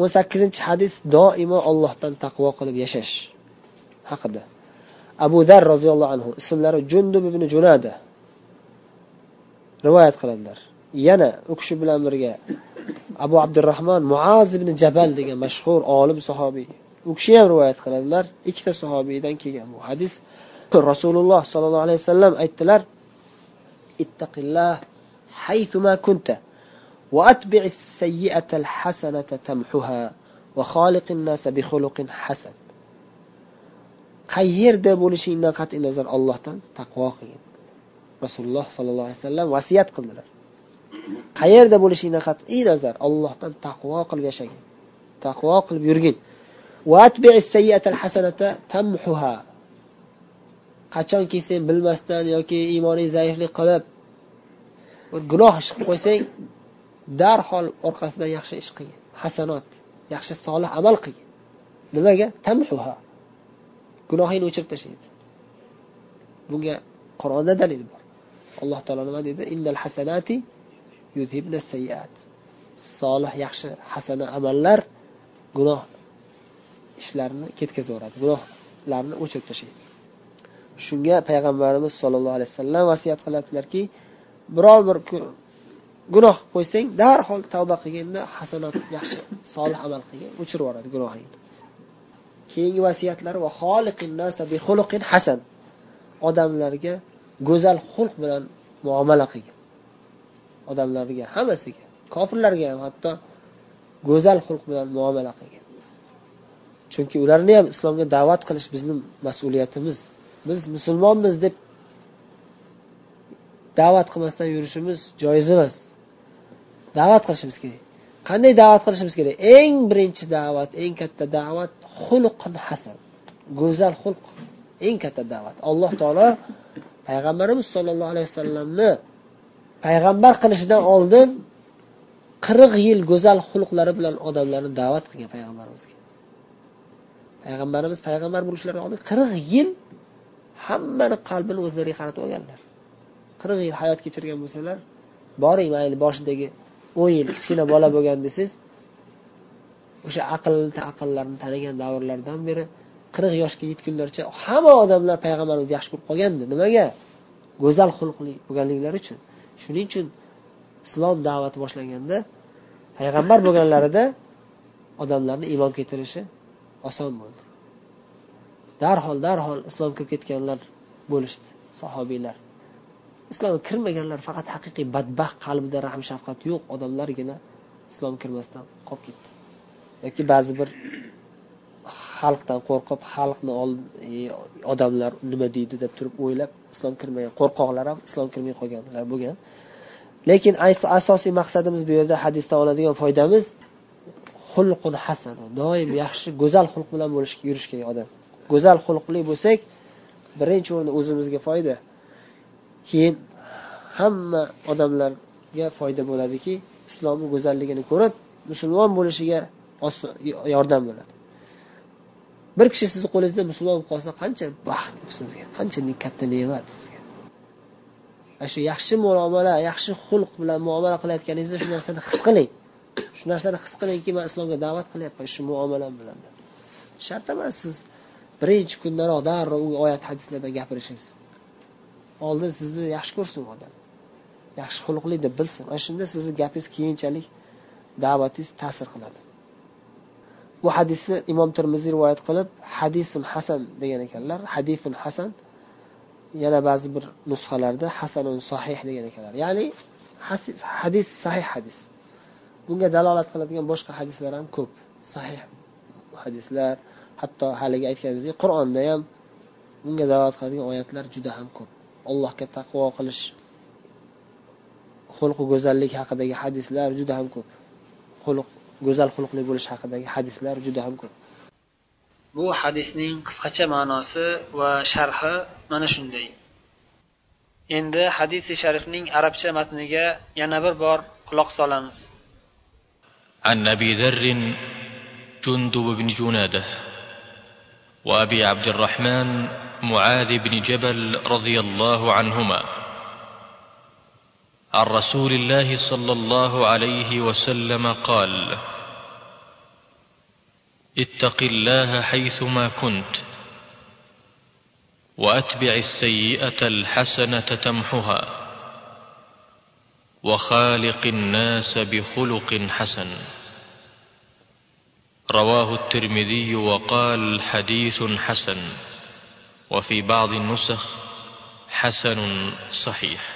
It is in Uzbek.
o'n sakkizinchi hadis doimo ollohdan taqvo qilib yashash haqida. Abu dar roziyallohu anhu ismlari jundub ibn junada rivoyat qiladilar. Yana u kishi bilan birga abu abdurahmon muaz ibn jabal degan mashhur olim sahobiy u kishi ham rivoyat qiladilar. Ikkita sahobiydan kelgan bu hadis rasululloh sollallohu alayhi vasallam aytdilar ittaqillah haythuma kunta. وأتبع السيئة الحسنة تمحها وخالق الناس بخلق حسن qayerda bo'lishingdan qat'iy nazar ollohdan taqvo qilgin rasululloh sollallohu alayhi vasallam vasiyat qildilar qayerda bo'lishingdan qat'iy nazar ollohdan taqvo qilib yashagin taqvo qilib yurgin qachonki sen bilmasdan yoki iymoning zaiflik qilib bir gunoh ish qilib qo'ysang darhol orqasidan yaxshi ish qilgin hasanot yaxshi solih amal qilgin nimaga? Tamhuha. Gunohingni o'chirib tashlaydi. Bunga qur'onda dalil bor. Alloh taolo nima deydi innal hasanati yuzhibna sayyiat. Solih yaxshi hasana amallar gunoh ishlarni ketkazib yuboradi gunohlarni o'chirib tashlaydi. Shunga payg'ambarimiz sollallohu alayhi vasallam vasiyat qilyaptilarki biror bir gunoh qo'ysang darhol tavba qilganda hasanot yaxshi solih amal qilgin o'chirib yuboradi gunohingni keyingi vasiyatlari va hasan. Odamlarga go'zal xulq bilan muomala qilgin. Odamlarga hammasiga kofirlarga ham hatto go'zal xulq bilan muomala qilgin. Chunki ularni ham islomga da'vat qilish bizni mas'uliyatimiz. Biz musulmonmiz deb da'vat qilmasdan yurishimiz joiz emas da'vat qilishimiz kerak. Qanday da'vat qilishimiz kerak? Eng birinchi da'vat eng katta da'vat xulqin hasan. Go'zal xulq. Eng katta da'vat. Alloh taolo payg'ambarimiz sollallohu alayhi vasallamni payg'ambar qilishidan oldin qirq yil go'zal xulqlari bilan odamlarni da'vat qilgan payg'ambarimizga payg'ambarimiz payg'ambar bo'lishlaridan oldin qirq yil hammani qalbini o'zlariga qaratib olganlar. Qirq yil hayot kechirgan bo'lsalar boring mayli boshidagi o'n yil kichkina bola bo'lgan desangiz o'sha aql aqllarni tanigan davrlardan beri qirq yoshga yetgunlarcha hamma odamlar payg'ambarimizni yaxshi ko'rib qolgandi. Nimaga? Go'zal xulqli bo'lganliklari uchun. Shuning uchun islom da'vati boshlanganda payg'ambar bo'lganlarida odamlarni iymon keltirishi oson bo'ldi. Darhol darhol islom kirib ketganlar bo'lishdi sahobiylar. Islomga kirmaganlar faqat haqiqiy badbaxt qalbida rahm shafqat yo'q. Odamlargina islom kirmasdan qolib ketdi. Yoki ba'zi bir xalqdan qo'rqib xalqni e, odamlar nima deydi deb turib o'ylab islom kirmagan qo'rqoqlar ham islom kirmay qolganlar bo'lgan. Lekin asosiy maqsadimiz bu yerda hadisdan oladigan foydamiz xulqun hasan doim yaxshi go'zal xulq bilan bo'lish yurishga odam go'zal xulqli bo'lsak birinchi o'rinda o'zimizga foyda. Keyin hamma odamlarga foyda bo'ladiki islomni go'zalligini ko'rib musulmon bo'lishiga yordam bo'ladi. Bir kishi sizni qo'lingizda musulmon bo'lib qolsa qancha baxt bu sizga qancha katta ne'mat sizga. Ana shu yaxshi muomala yaxshi xulq bilan muomala qilayotganingizda shu narsani his qiling. Shu narsani his qilingki man islomga da'vat qilyapman shu muomalam bilan. Shart emas siz birinchi kundanoq darrov u oyat hadislardan gapirishingiz. Oldin sizni yaxshi ko'rsin odam. Yaxshi xulqli deb bilsin. Ana shunda sizni gapingiz keyinchalik da'vatingiz ta'sir qiladi. Bu hadisni imom termiziy rivoyat qilib hadisun hasan degan ekanlar. Hadisun hasan yana ba'zi bir nusxalarda hasanun sahih degan ekanlar. Ya'ni hadis sahih hadis. Bunga dalolat qiladigan boshqa hadislar ham ko'p. Sahih hadislar hatto haligi aytganimizdek qur'onda ham bunga dalolat qiladigan oyatlar juda ham ko'p. allohga taqvo qilish xulqi go'zallik haqidagi hadislar juda ham ko'p xulq go'zal xulqli bo'lish haqidagi hadislar juda ham ko'p bu hadisning qisqacha ma'nosi va sharhi mana shunday endi hadisi sharifning arabcha matniga yana bir bor quloq solamiz عن أبي ذر جندب بن جناده وأبي عبد الرحمن معاذ بن جبل رضي الله عنهما عن رسول الله صلى الله عليه وسلم قال اتق الله حيثما كنت وأتبع السيئة الحسنة تمحها وخالق الناس بخلق حسن. رواه الترمذي وقال حديث حسن. وفي بعض النسخ حسن صحيح.